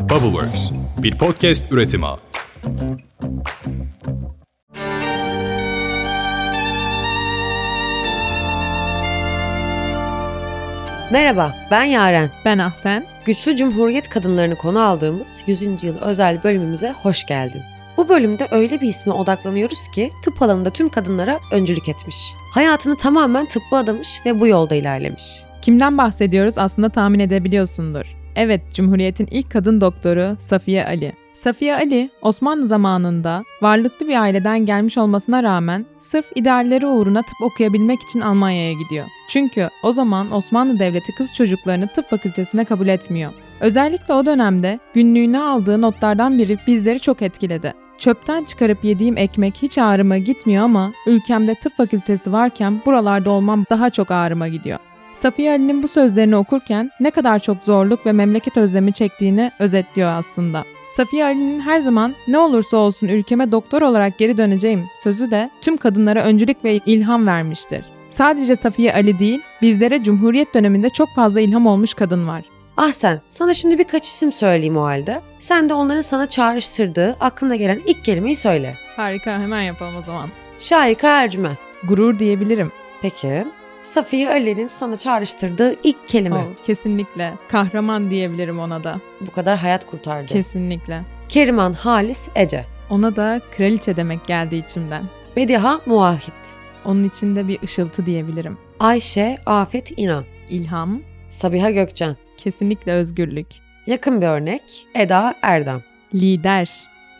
Bubbleworks, bir podcast üretimi. Merhaba, ben Yaren. Ben Ahsen. Güçlü Cumhuriyet kadınlarını konu aldığımız 100. yıl özel bölümümüze hoş geldin. Bu bölümde öyle bir isme odaklanıyoruz ki tıp alanında tüm kadınlara öncülük etmiş. Hayatını tamamen tıbba adamış ve bu yolda ilerlemiş. Kimden bahsediyoruz aslında tahmin edebiliyorsundur. Evet, Cumhuriyet'in ilk kadın doktoru Safiye Ali. Safiye Ali, Osmanlı zamanında varlıklı bir aileden gelmiş olmasına rağmen sırf idealleri uğruna tıp okuyabilmek için Almanya'ya gidiyor. Çünkü o zaman Osmanlı Devleti kız çocuklarını tıp fakültesine kabul etmiyor. Özellikle o dönemde günlüğüne aldığı notlardan biri bizleri çok etkiledi. Çöpten çıkarıp yediğim ekmek hiç ağrıma gitmiyor ama ülkemde tıp fakültesi varken buralarda olmam daha çok ağrıma gidiyor. Safiye Ali'nin bu sözlerini okurken ne kadar çok zorluk ve memleket özlemi çektiğini özetliyor aslında. Safiye Ali'nin her zaman ne olursa olsun ülkeme doktor olarak geri döneceğim sözü de tüm kadınlara öncülük ve ilham vermiştir. Sadece Safiye Ali değil, bizlere Cumhuriyet döneminde çok fazla ilham olmuş kadın var. Ah sen, sana şimdi birkaç isim söyleyeyim o halde. Sen de onların sana çağrıştırdığı, aklına gelen ilk kelimeyi söyle. Harika, hemen yapalım o zaman. Şahika Ercüment. Gurur diyebilirim. Peki. Safiye Ali'nin sana çağrıştırdığı ilk kelime. Oh, kesinlikle. Kahraman diyebilirim ona da. Bu kadar hayat kurtardı. Kesinlikle. Keriman Halis Ece. Ona da kraliçe demek geldi içimden. Mediha Muahit. Onun içinde bir ışıltı diyebilirim. Ayşe Afet İnan. İlham. Sabiha Gökçen. Kesinlikle özgürlük. Yakın bir örnek Eda Erdem. Lider.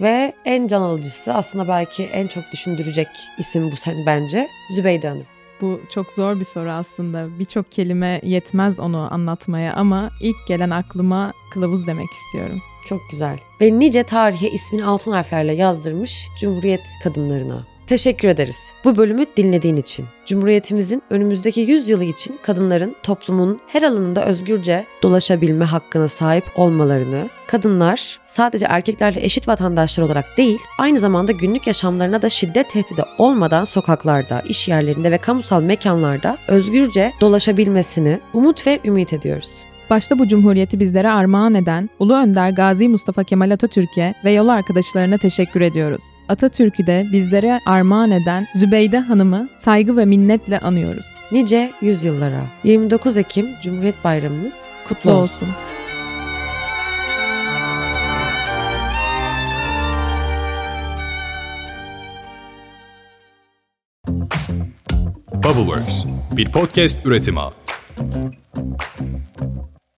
Ve en can alıcısı aslında belki en çok düşündürecek isim bu sen bence Zübeyde Hanım. Bu çok zor bir soru aslında. Birçok kelime yetmez onu anlatmaya ama ilk gelen aklıma kılavuz demek istiyorum. Çok güzel. Ve nice tarihe ismini altın harflerle yazdırmış Cumhuriyet kadınlarına. Teşekkür ederiz. Bu bölümü dinlediğin için. Cumhuriyetimizin önümüzdeki 100 yılı için kadınların toplumun her alanında özgürce dolaşabilme hakkına sahip olmalarını, kadınlar sadece erkeklerle eşit vatandaşlar olarak değil, aynı zamanda günlük yaşamlarına da şiddet tehdidi olmadan sokaklarda, iş yerlerinde ve kamusal mekanlarda özgürce dolaşabilmesini umut ve ümit ediyoruz. Başta bu cumhuriyeti bizlere armağan eden Ulu Önder Gazi Mustafa Kemal Atatürk'e ve yol arkadaşlarına teşekkür ediyoruz. Atatürk'ü de bizlere armağan eden Zübeyde Hanım'ı saygı ve minnetle anıyoruz. Nice yüzyıllara 29 Ekim Cumhuriyet Bayramımız kutlu olsun. olsun. Bubbleworks, bir podcast üretimi.